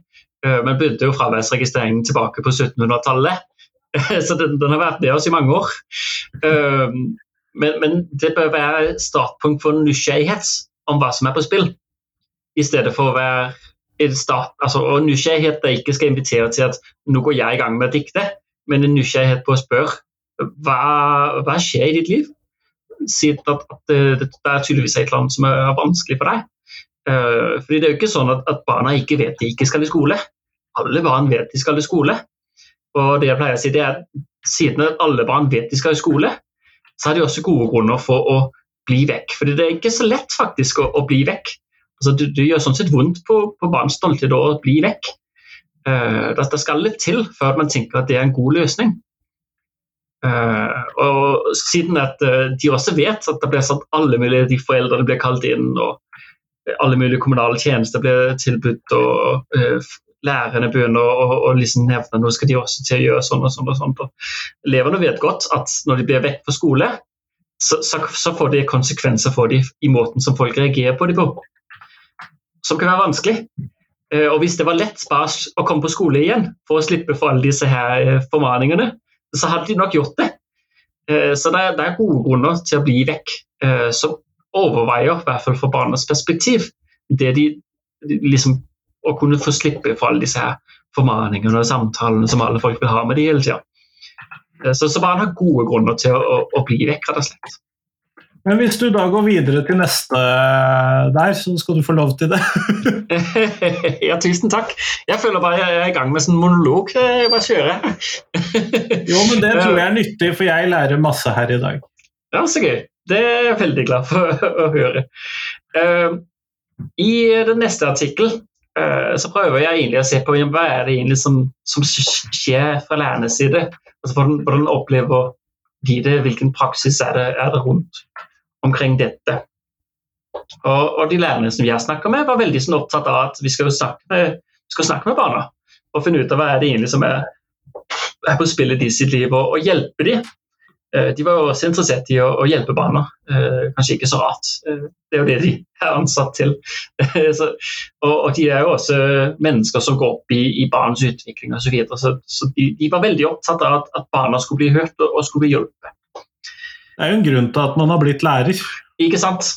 Uh, men begynte jo fraværsregistreringen tilbake på 1700-tallet. Så den, den, har vært med oss i mange år. Uh, men, men, det bør være startpunkt for nysgjerrighet om hva som er på spill, i stedet for å være en start, altså, og nysgjerrighet der ikke skal invitere til at nå går jeg i gang med å dikte, men en nysgjerrighet på å spørre hva, hva, skjer i ditt liv? Siden at, at det, det, er tydeligvis et eller annet som er vanskelig for deg. Uh, fordi Det er jo ikke sånn at, at, barna ikke vet de ikke skal i skole. Alle barn vet de skal i skole. Og det jeg pleier å si det er Siden alle barn vet de skal i skole, så har de også gode grunner for å bli vekk. Fordi det er ikke så lett faktisk å, å bli vekk. Altså, det, det, gjør sånn sett vondt på, på barns stolthet å bli vekk. Uh, det, det skal litt til før man tenker at det er en god løsning. Uh, og siden at uh, de også vet at det blir satt alle mulige de foreldrene blir kalt inn, og alle mulige kommunale tjenester blir tilbudt, og lærerne begynner å, å liksom nevne nå skal de også til å gjøre sånn og sånn. og sånt. Og elevene vet godt at når de blir vekk fra skole, så, så, så, får det konsekvenser for dem i måten som folk reagerer på dem på. Som kan være vanskelig. og hvis det var lett bare å komme på skole igjen for å slippe for alle disse her formaningene, så hadde de nok gjort det. Eh, så det er, det er gode grunner til å bli vekk, eh, som overveier, i hvert fall fra barnas perspektiv, det de, liksom, å kunne få slippe fra alle disse her formaningene og samtalene som alle folk vil ha med de hele tida. Eh, så, så barn har gode grunner til å, å, å bli vekk, rett og slett. Men hvis du da går videre til neste der, så skal du få lov til det. ja, tusen takk. Jeg føler bare jeg er i gang med sånn monolog. Jeg bare kjører. jo, men det tror jeg er nyttig, for jeg lærer masse her i dag. Ja, så gøy. Det er jeg veldig glad for å høre. I den neste artikkel så prøver jeg egentlig å se på hva er det egentlig som, som skjer fra lærernes side. Altså hvordan, hvordan opplever de det, hvilken praksis er det, er det rundt omkring dette. Og, og, de lærerne som jeg snakka med, var veldig sånn opptatt av at vi skal snakke, med, skal snakke med barna og finne ut av hva er det egentlig som er, er på spill i de sitt liv, og, og hjelpe dem. Eh, de var jo også interessert i å, å hjelpe barna. Eh, kanskje ikke så rart. Eh, det er jo det de er ansatt til. så, og, og, de er jo også mennesker som går opp i, i barns utvikling osv. Så, videre. så Så de, de, var veldig opptatt av at, at barna skulle bli hørt og, og skulle bli hjulpet. Det er jo en grunn til at man har blitt lærer. Ikke sant.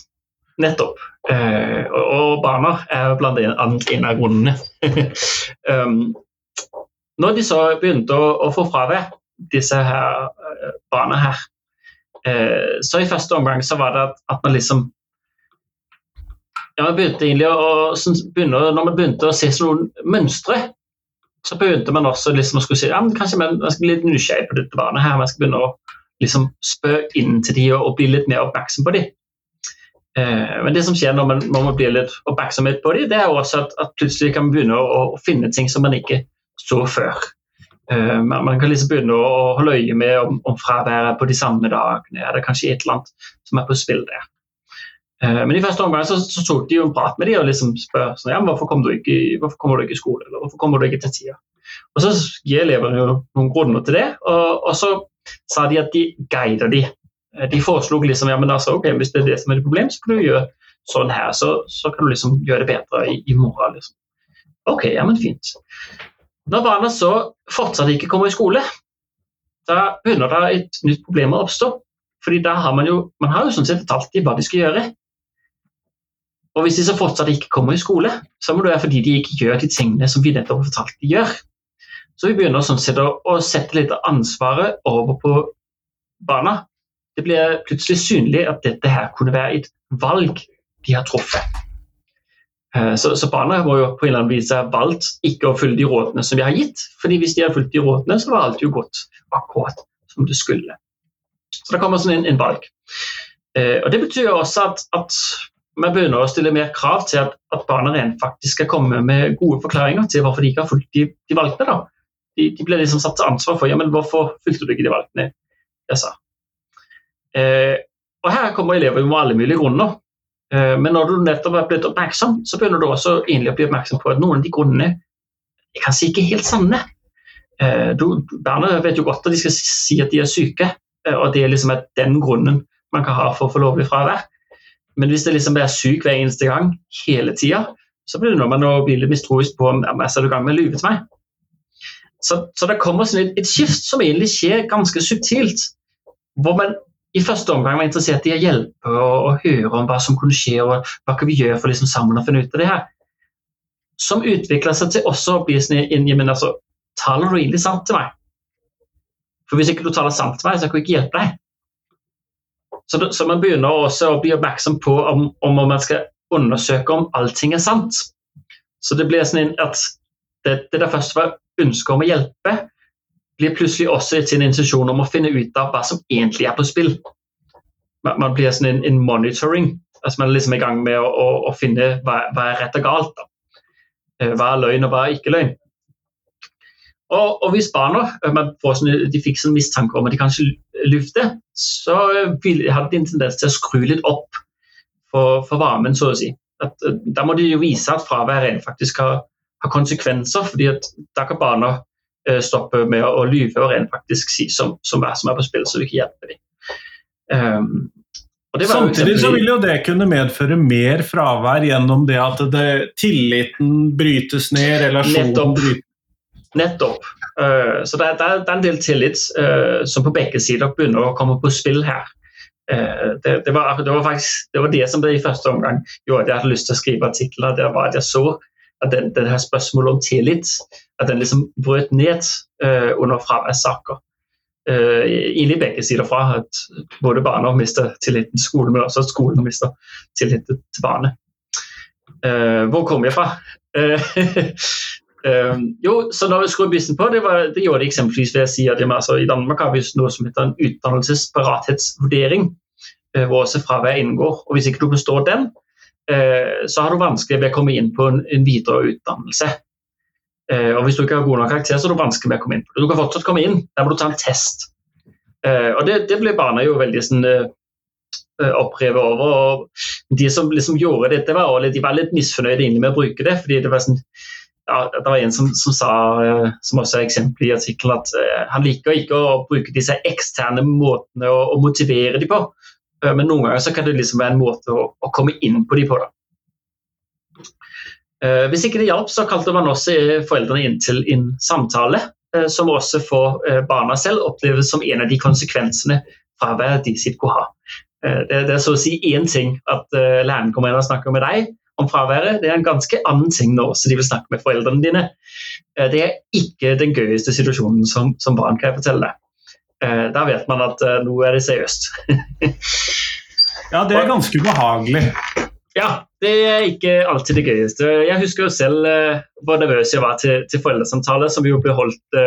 Nettopp. Eh, og barna er blant annet en av grunnene. um, når de så begynte å, å få fravær, disse her uh, barna her, eh, så i første omgang så var det at, at man liksom ja, man begynte egentlig å, begynne, Når man begynte å se noen mønstre, så begynte man også liksom å skulle si ja, men kanskje man, man skal bli litt nysgjerrig på dette barnet. her, man skal begynne å liksom spø inn til de og, og, bli litt mer oppmerksom på de. Eh, men det som skjer når man, når man blir litt oppmerksomhet på de, det er også at, at plutselig kan man begynne å, å, finne ting som man ikke så før. Eh, man, man, kan liksom begynne å, holde øye med om, om fraværet på de samme dagene. Er det kanskje et eller annet som er på spill der? Eh, men i første omgang så, så, tok de jo en prat med de og liksom spør sånn, ja, hvorfor kommer du ikke, hvorfor kommer du ikke i skole, eller hvorfor kommer du ikke til tida? Og Så gir elevene jo noen grunner til det, og, og så sa de at de guider de. Eh, de foreslo liksom ja, men altså, ok, hvis det er det som er et problem, så kan du gjøre sånn her. Så, så kan du liksom gjøre det bedre i, i morgen. Liksom. Ok, ja, men fint. Når barna så fortsatt ikke kommer i skole, da begynner det et nytt problem å oppstå. Fordi da har man jo man har jo sånn sett fortalt dem hva de skal gjøre. Og hvis de så fortsatt ikke kommer i skole, så må det være fordi de ikke gjør de tingene som vi nettopp har fortalt de gjør. Så vi begynner sånn sett å, å sette litt av ansvaret over på barna. Det blir plutselig synlig at dette her kunne være et valg de har truffet. Eh, så, så, barna må jo på en eller annen vis ha valgt ikke å følge de rådene som vi har gitt. fordi hvis de har fulgt de rådene, så var alt jo gått akkurat som det skulle. Så det kommer sånn en, en valg. Eh, og Det betyr også at, at man begynner å stille mer krav til at, at barna rent faktisk skal komme med gode forklaringer til hvorfor de ikke har fulgt de, de valgte. De, de ble liksom satt til ansvar for ja, men hvorfor fulgte du ikke de valgene. Eh, og Her kommer elever med alle mulige grunner. Eh, men når du nettopp er blitt oppmerksom, så begynner du også å bli oppmerksom på at noen av de grunnene er kanskje ikke helt sanne. Eh, du, barna vet jo godt at de skal si at de er syke, eh, og det er liksom den grunnen man kan ha for å få lovlig fravær. Men hvis det liksom er syk hver eneste gang, hele tida, så blir det noe man å bli litt mistroisk på om jeg er i gang med å lyve til meg. Så, så det kommer sånn et, skift som egentlig skjer ganske subtilt. Hvor man i første omgang var interessert i å hjelpe og, og høre om hva som kunne skje, og hva kan vi gjøre for liksom sammen å finne ut av det her. Som utvikla seg til også å bli sånn inn i men altså, Taler du egentlig sant til meg? For hvis ikke du taler sant til meg, så kan jeg ikke hjelpe deg. Så, så, man begynner også å bli oppmerksom på om, om, man skal undersøke om allting er sant. Så det blir sånn at det, det der først var ønsket om å hjelpe, blir plutselig også sin intensjon om å finne ut av hva som egentlig er på spill. Man, blir sånn en, monitoring. altså Man er liksom i gang med å, å, å finne hva, hva, er rett og galt. Da. Eh, hva er løgn og hva er ikke løgn. Og, og hvis barna sånne, de fikk sånn mistanke om at de kanskje lufter, så hadde de en tendens til å skru litt opp for, for varmen, så å si. At, eh, da må de jo vise at fraværet faktisk har, har, konsekvenser, fordi at da kan barna stoppe med å, lyve og rent faktisk si som, som hva som er på spill, så du ikke hjelper dem. Um, Samtidig så vil jo det kunne medføre mer fravær gjennom det at det, tilliten brytes ned, relasjonen brytes Nettopp. Uh, så det, er, det, er, en del tillit uh, som på begge sider begynner å komme på spill her. Uh, det, det, var, det, var, faktisk det var det som det i første omgang gjorde at jeg hadde lyst til å skrive artikler. Det var at jeg så at den, her spørsmålet om tillit at den liksom brøt ned under fraværssaker. Uh, egentlig begge sider fra. At både barna mister tilliten til skolen, men også at skolen mister tilliten til barnet. hvor kom jeg fra? Jo, så når vi skrur bissen på, det, var, det, gjorde de eksempelvis ved å si at altså, i Danmark har vi noe som heter en utdannelsesparathetsvurdering, hvor også fravær inngår. Og Hvis ikke du består den, så har du vanskelig ved å komme inn på en, en videre utdannelse. Eh, og Hvis du ikke har god nok karakter, så er det vanskelig med å komme inn på det. Du kan fortsatt komme inn, der må du ta en test. og Det, det ble barna jo veldig sånn, opprevet over. og De som liksom gjorde dette, var, de var litt misfornøyde med å bruke det. fordi det var sånn ja, det var en som, som sa, eh, som også er eksempel i artikkelen, at han liker ikke å bruke disse eksterne måtene å, å motivere dem på. Uh, men noen ganger så kan det liksom være en måte å, å komme inn på de på. Da. Uh, hvis ikke det hjalp, så kalte man også foreldrene inn til en samtale, som også for barna selv oppleves som en av de konsekvensene fraværet de sitt kunne ha. Det, det, er så å si én ting at læreren kommer inn og snakker med deg, om fraværet. Det er en ganske annen ting når også de vil snakke med foreldrene dine. Eh, det er ikke den gøyeste situasjonen som, som barn, kan fortelle deg. Eh, da vet man at eh, nå er det seriøst. ja, det er ganske ubehagelig. Ja, det er ikke alltid det gøyeste. Jeg husker jo selv hvor nervøs jeg var til, til foreldresamtale, som jo ble holdt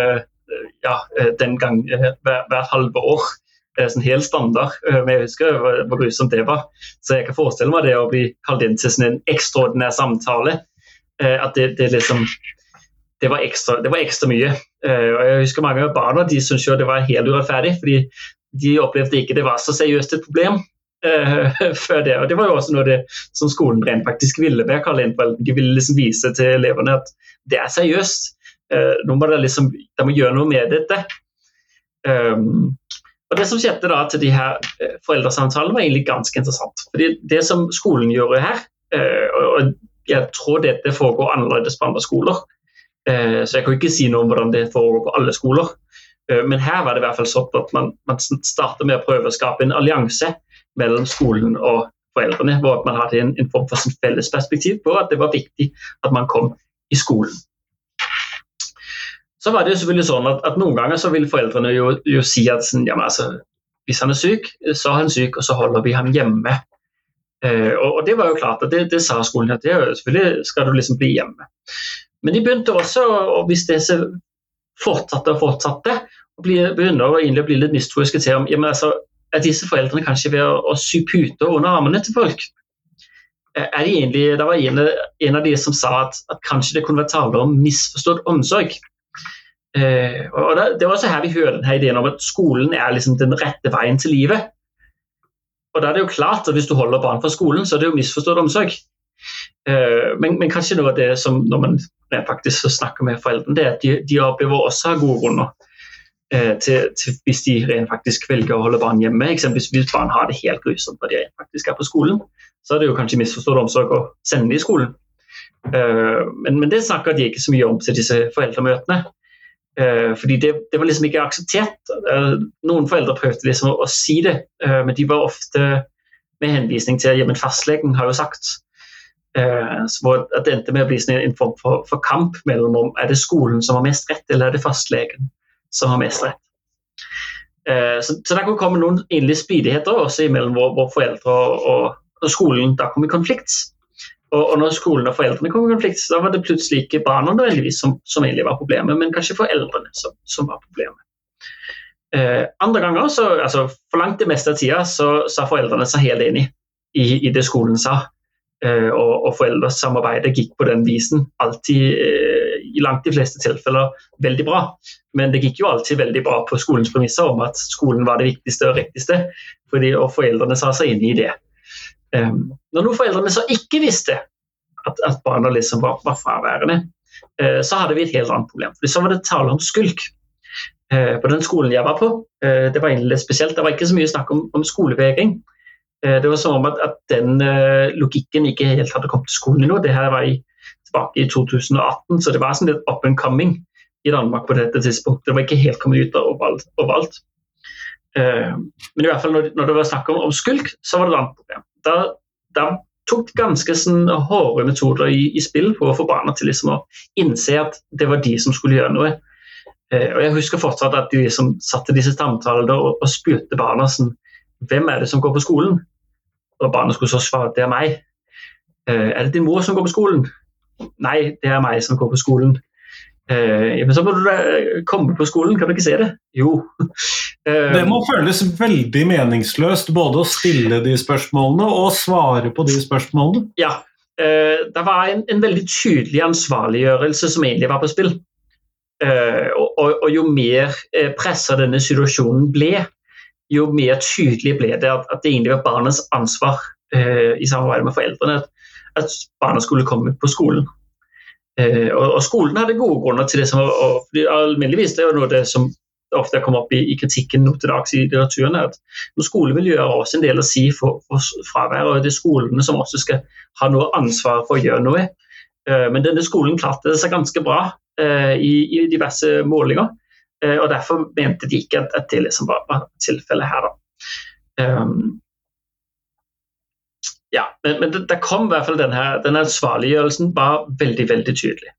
ja, den gang hvert, hver halve år sånn helt standard. Men jeg husker hvor, hvor grusomt det var. Så jeg kan forestille meg det å bli kalt inn til sånn en ekstraordinær samtale. Eh, at det, det liksom det var, ekstra, det var ekstra mye. Eh, og jeg husker Mange av barna de syntes jo det var helt urettferdig, fordi de opplevde ikke det var så seriøst et problem. før det. Og Det var jo også noe det som skolen rent faktisk ville med Karl. De ville liksom vise til elevene at det er seriøst. nå må de liksom, de må gjøre noe med dette. Um, og Det som skjedde da til de her eh, foreldresamtalene, var egentlig ganske interessant. Fordi Det som skolen gjør her, eh, og jeg tror dette foregår annerledes på andre skoler, eh, så jeg kan ikke si noe om hvordan det foregår på alle skoler. Men her var det i hvert fall sånn at man, man starter med å prøve å skape en allianse mellom skolen og foreldrene, hvor man hadde en, en form for sin felles perspektiv på at det var viktig at man kom i skolen. Så var det jo selvfølgelig sånn at, at Noen ganger så vil foreldrene jo, jo si at sånn, jamen, altså, hvis han er syk, så er han syk, og så holder vi ham hjemme. Eh, og, og, Det var jo klart, og det, det sa skolen at det, selvfølgelig skal du liksom bli hjemme. Men de begynte også, og hvis det fortsatte og fortsatte, begynner å bli litt mistroiske til om jamen, altså, er disse foreldrene kanskje ved å, å sy puter under armene til folk. Er de egentlig, det var en, en av de som sa at, at, kanskje det kunne være tale om misforstått omsorg. Eh, og det, det, var også her vi hører denne ideen om at skolen er liksom den rette veien til livet. Og da er det jo klart at Hvis du holder barn fra skolen, så er det jo misforstått omsorg. Eh, men, men, kanskje noe av det som når man faktisk snakker med foreldrene, det er at de, de opplever også har gode grunner Eh, til, til, hvis de rent faktisk velger å holde barn hjemme. Eksempelvis hvis barn har det helt grusomt når de faktisk er på skolen, så er det jo kanskje misforstått omsorg å sende dem i skolen. Uh, men, men, det snakker de ikke så mye om til disse foreldremøtene. Uh, fordi det, det, var liksom ikke akseptert. Uh, noen foreldre prøvde liksom å, å si det, men de var ofte med henvisning til at fastlegen har jo sagt. Så at det endte med å bli sånn en form for, for kamp mellom om er det skolen som har mest rett, eller er det fastlegen som har mest rett. Eh, så, så der kan komme noen inderlige spridigheter også mellom våre, vår foreldre og, og, skolen. Da kom i konflikt. Og, og, når skolen og foreldrene kom i konflikt, da var det plutselig ikke barna som, som egentlig var problemet, men kanskje foreldrene som, som var problemet. Eh, andre ganger, så, altså, for langt det meste av tida, så sa foreldrene seg helt enig i, i det skolen sa. Eh, og, og foreldresamarbeidet gikk på den visen. Alltid eh, i langt de fleste tilfeller veldig bra. Men det gikk jo alltid veldig bra på skolens premisser om at skolen var det viktigste og riktigste, fordi, og foreldrene sa seg inn i det. Um, når noen foreldrene så ikke visste at, at barna liksom var, var fraværende, uh, så hadde vi et helt annet problem. For så var det tale om skulk. Uh, på den skolen jeg var på, uh, det var spesielt, det var ikke så mye snakk om, om skolevegring. Det var som om at, at den logikken ikke helt hadde kommet til skolen ennå. Det her var i tilbake i 2018, så det var sånn litt up and coming i Danmark på dette tidspunktet. Det var ikke helt kommet ut overalt. Uh, men i hvert fall når, når det var snakk om, om, skulk, så var det et annet problem. Da, da tok ganske sånn hårde metoder i, i, spill for å få barna til liksom å innse at det var de som skulle gjøre noe. Og Jeg husker fortsatt at de liksom satte disse samtalene og, og spurte barna sånn Hvem er det som går på skolen? Og barnet skulle så svare det er meg. Uh, er det din mor som går på skolen? Nei, det er meg som går på skolen. Eh, men så må du komme på skolen, kan du ikke se det? Jo. Det må føles veldig meningsløst både å stille de spørsmålene og svare på de spørsmålene. Ja. Det var en, en veldig tydelig ansvarliggjørelse som egentlig var på spill. Og, og, og, jo mer pressa denne situasjonen ble, jo mer tydelig ble det at, at det egentlig var barnets ansvar eh, i samarbeid med foreldrene. At at barna skulle komme på skolen. Eh, og, og, skolen hadde gode grunner til det. som og, Alminneligvis det er jo noe det som ofte kommer opp i, i kritikken nå til dags i litteraturen, at skolemiljøet har også en del å si for, for fravær. og Det er skolene som også skal ha noe ansvar for å gjøre noe. Eh, men denne skolen klarte seg ganske bra eh, i, i, diverse målinger. Eh, og Derfor mente de ikke at, at det liksom var, var tilfellet her. Um, ja, men, men det, det, kom i hvert fall denne, denne ansvarliggjørelsen var veldig veldig tydelig.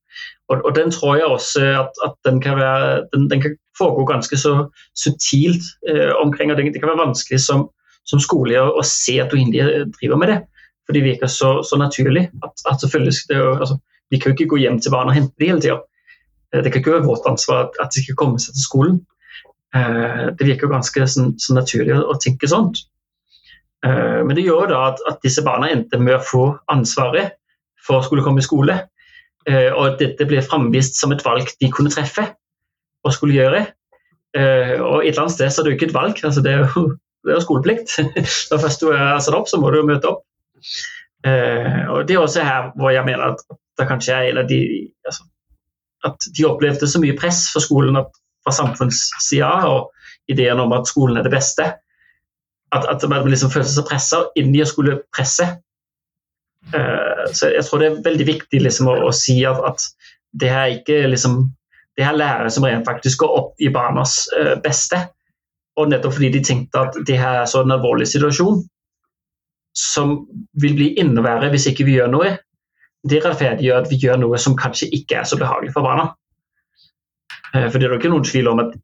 Og, og den tror jeg også at, at den, kan være, den, den, kan foregå ganske så subtilt eh, omkring. og Det, kan være vanskelig som, som skole å, å, se at du egentlig driver med det. For det virker så, så naturlig. at, at selvfølgelig det, altså, Vi kan jo ikke gå hjem til barna og hente dem hele tida. Eh, det kan ikke være vårt ansvar at, de skal komme seg til skolen. Eh, det virker ganske så, så naturlig å, tenke sånt. Eh, men det gjør da at, at, disse barna endte med å få ansvaret for å skulle komme i skole. Og at dette ble framvist som et valg de kunne treffe og skulle gjøre. Og et eller annet sted så er det jo ikke et valg, altså det, er jo, det er jo skoleplikt. Når først du er satt opp, så må du jo møte opp. Og Det er også her hvor jeg mener at det kanskje er en av de At de opplevde så mye press for skolen fra samfunnssida og ideen om at skolen er det beste at, at man liksom følte seg pressa inn i å skulle presse. Uh, så jeg tror det er veldig viktig liksom, å, å, si at, at, det her ikke liksom, det her lærere som rent faktisk går opp i barnas uh, beste. Og nettopp fordi de tenkte at det her er så en alvorlig situasjon, som vil bli enda hvis ikke vi gjør noe, det rettferdiggjør at vi gjør noe som kanskje ikke er så behagelig for barna. Eh, for det er ikke noen tvil om at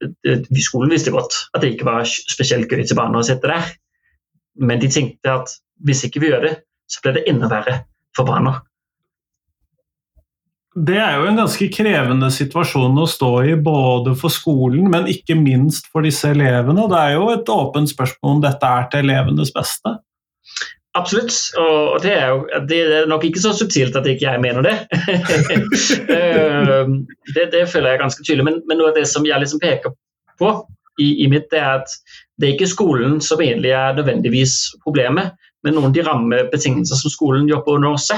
skolen visste godt at det ikke var spesielt gøy til barna å sitte der. Men de tenkte at hvis ikke vi gjør det, så blir det enda verre for barna. Det er jo en ganske krevende situasjon å stå i, både for skolen, men ikke minst for disse elevene. Det er jo et åpent spørsmål om dette er til elevenes beste. Absolutt, og det er, jo, det er nok ikke så subtilt at ikke jeg mener det. Eh, det, det, føler jeg ganske tydelig, men, men, noe av det som jeg liksom peker på i, i mitt, det er at det er ikke skolen som egentlig er nødvendigvis problemet, men noen av de rammebetingelser som skolen jobber under også.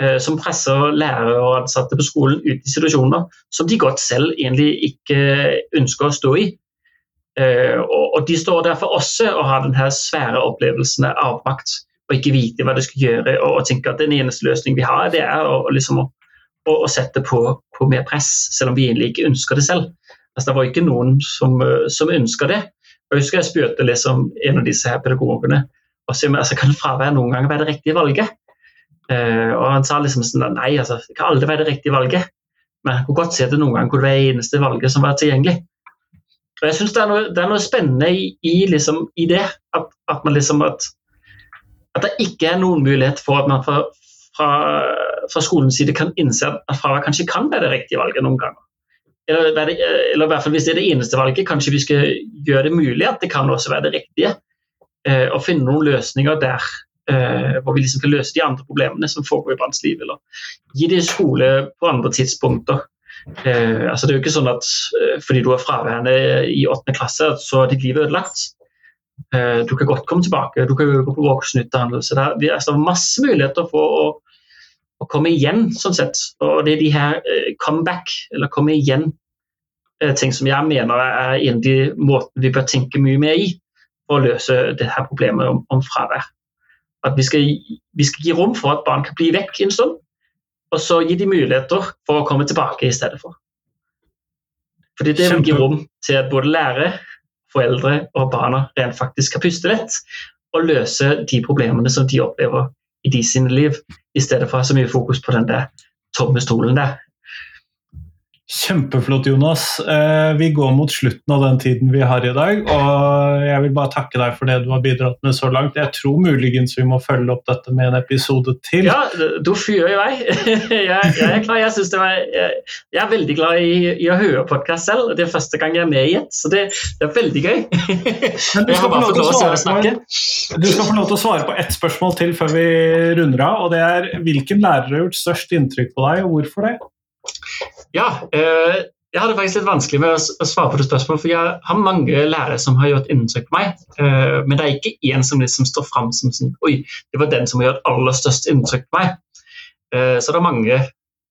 Eh, som presser lærere og ansatte på skolen ut i situasjoner som de godt selv egentlig ikke ønsker å stå i. Eh, og de står derfor også og har denne svære opplevelsen av avmakt og ikke vite hva de skal gjøre og tenke at den eneste løsningen vi har, det er å, liksom å, å, sette på, på, mer press, selv om vi egentlig ikke ønsker det selv. Altså, det var ikke noen som, som ønska det. Jeg husker jeg spurte liksom en av disse her pedagogene og så, altså, kan fravær noen ganger være det riktige valget. Uh, og han sa liksom sånn nei, altså, det kan aldri være det riktige valget. Men han kunne godt se at det noen ganger være det eneste valget som var tilgjengelig. Og jeg synes det, det, er noe spennende i, i, liksom, i det. At, at, liksom, at, at, det ikke er noen mulighet for at man fra, fra, fra skolens side kan innse at fravær kanskje kan være det riktige valget noen ganger. Eller, eller, i hvert fall hvis det er det eneste valget, kanskje vi skal gjøre det mulig at det kan også være det riktige. Eh, og finne noen løsninger der eh, hvor vi liksom kan løse de andre problemene som foregår i barns liv. Eller gi dem skole på andre tidspunkter. Eh, altså det er jo ikke sånn at uh, fordi du er fraværende i åttende klasse, så er ditt liv ødelagt. Du kan godt komme tilbake, du kan gå på voksenutdannelse. Det er, det er masse muligheter for å, å, komme igjen, sånn sett. Og det er de her comeback, eller komme igjen-ting som jeg mener er en av de måtene vi bør tenke mye mer i for å løse det her problemet om, om fravær. At vi skal, vi skal, gi rom for at barn kan bli vekk en stund, og så gi de muligheter for å komme tilbake i stedet for. Fordi det vil gi rom til at både lærere, foreldre og barna rent faktisk kan puste lett og løse de problemene som de opplever i de sine liv, i stedet for å ha så mye fokus på den der tomme stolen der. Kjempeflott, Jonas. Eh, vi går mot slutten av den tiden vi har i dag. og Jeg vil bare takke deg for det du har bidratt med så langt. Jeg tror muligens vi må følge opp dette med en episode til. Ja, da fyrer jeg vei. Jeg, jeg, er klar. Jeg, var, jeg, jeg, er veldig glad i, i å høre podkast selv. Det er første gang jeg er med i et, så det, det er veldig gøy. Men du skal, få lov til å svare på, du skal få lov til å svare på ett spørsmål til før vi runder av. og det er Hvilken lærer har gjort størst inntrykk på deg, og hvorfor det? Ja, eh, jeg hadde faktisk litt vanskelig med å svare på det spørsmålet, for jeg har mange lærere som har gjort inntrykk på meg. Eh, men det er ikke én som liksom står fram som sånn Oi, det var den som har gjort aller størst inntrykk på meg. Eh, så det er mange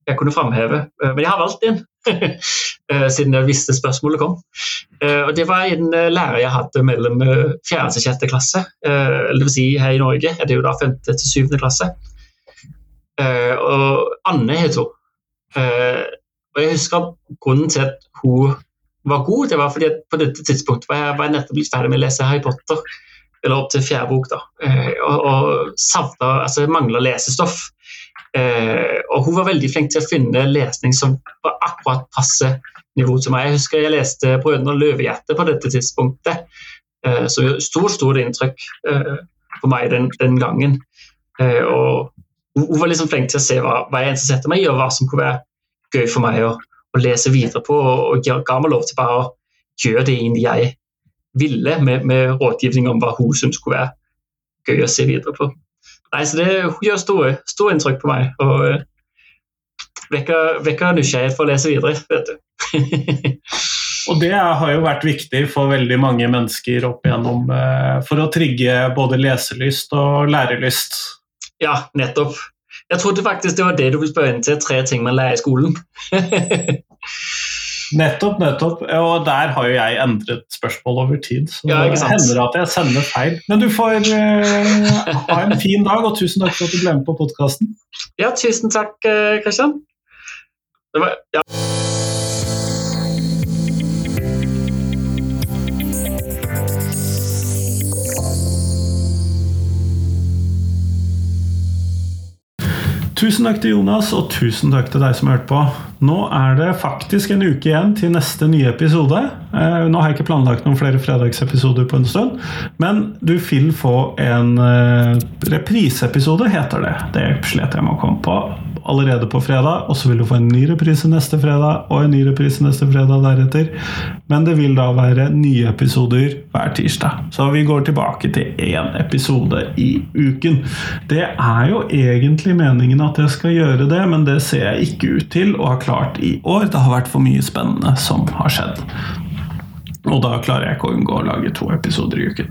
jeg kunne framheve. Men jeg har valgt en, siden jeg visste spørsmålet kom. Og Det var en lærer jeg hadde mellom 4. til 6. klasse. Vil si her i Norge er det jo da 5. til 7. klasse. Og Anne het hun. Og jeg husker at Grunnen til at hun var god, det var fordi at på dette tidspunktet var jeg, var jeg nettopp ferdig med å lese Harry Potter, eller opp til fjerde bok, da, eh, og, og Altså mangla lesestoff. Eh, og hun var veldig flink til å finne lesning som var akkurat passe nivå til meg. Jeg husker jeg leste 'Brødrene løvehjerte' på dette tidspunktet, eh, så stort, stort inntrykk på meg den, den gangen. og hun var liksom flink til å se hva, hva jeg interesserte meg i, og hva som kunne være gøy for meg å, å lese videre på, og, og ga meg lov til bare å gjøre det jeg ville, med, med rådgivning om hva hun syntes skulle være gøy å se videre på. Nei, så det, gjør store, store inntrykk på meg. og uh, vekker, vekker nysgjerrighet for å lese videre. vet du. og det har jo vært viktig for veldig mange mennesker opp igjennom uh, for å trigge både leselyst og lærelyst. Ja, nettopp. Jeg trodde faktisk det var det du ville spørre inn til. Tre ting man lærer i skolen. nettopp, nettopp. Og der har jo jeg endret spørsmål over tid. Så ja, det hender at jeg sender feil. Men du får uh, ha en fin dag, og tusen takk for at du ble med på podkasten. Ja, tusen takk, Kristian. Det var, ja. Tusen takk til Jonas, og tusen takk til deg som hørte på. Nå er det faktisk en uke igjen til neste nye episode. Eh, nå har jeg ikke planlagt noen flere fredagsepisoder på en stund, men du vil få en eh, repriseepisode, heter det. Det slet jeg med å komme på allerede på fredag, og så vil du få en ny reprise neste fredag og en ny reprise neste fredag deretter. Men det vil da være nye episoder hver tirsdag. Så vi går tilbake til én episode i uken. Det er jo egentlig meningen at jeg skal gjøre det, men det ser jeg ikke ut til å ha klart i år. Det har vært for mye spennende som har skjedd. Og da klarer jeg ikke å unngå å lage to episoder i uken.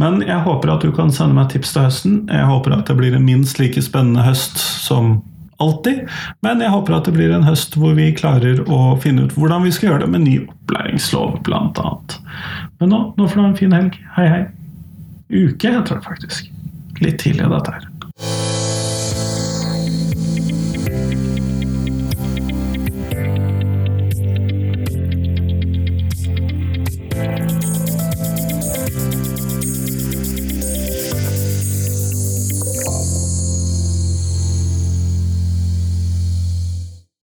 Men jeg håper at du kan sende meg tips til høsten. Jeg håper at det blir en minst like spennende høst som alltid. Men jeg håper at det blir en høst hvor vi klarer å finne ut hvordan vi skal gjøre det med ny opplæringslov, bl.a. Men nå, nå får du ha en fin helg. Hei, hei. Uke heter det faktisk. Litt tidlig, dette her.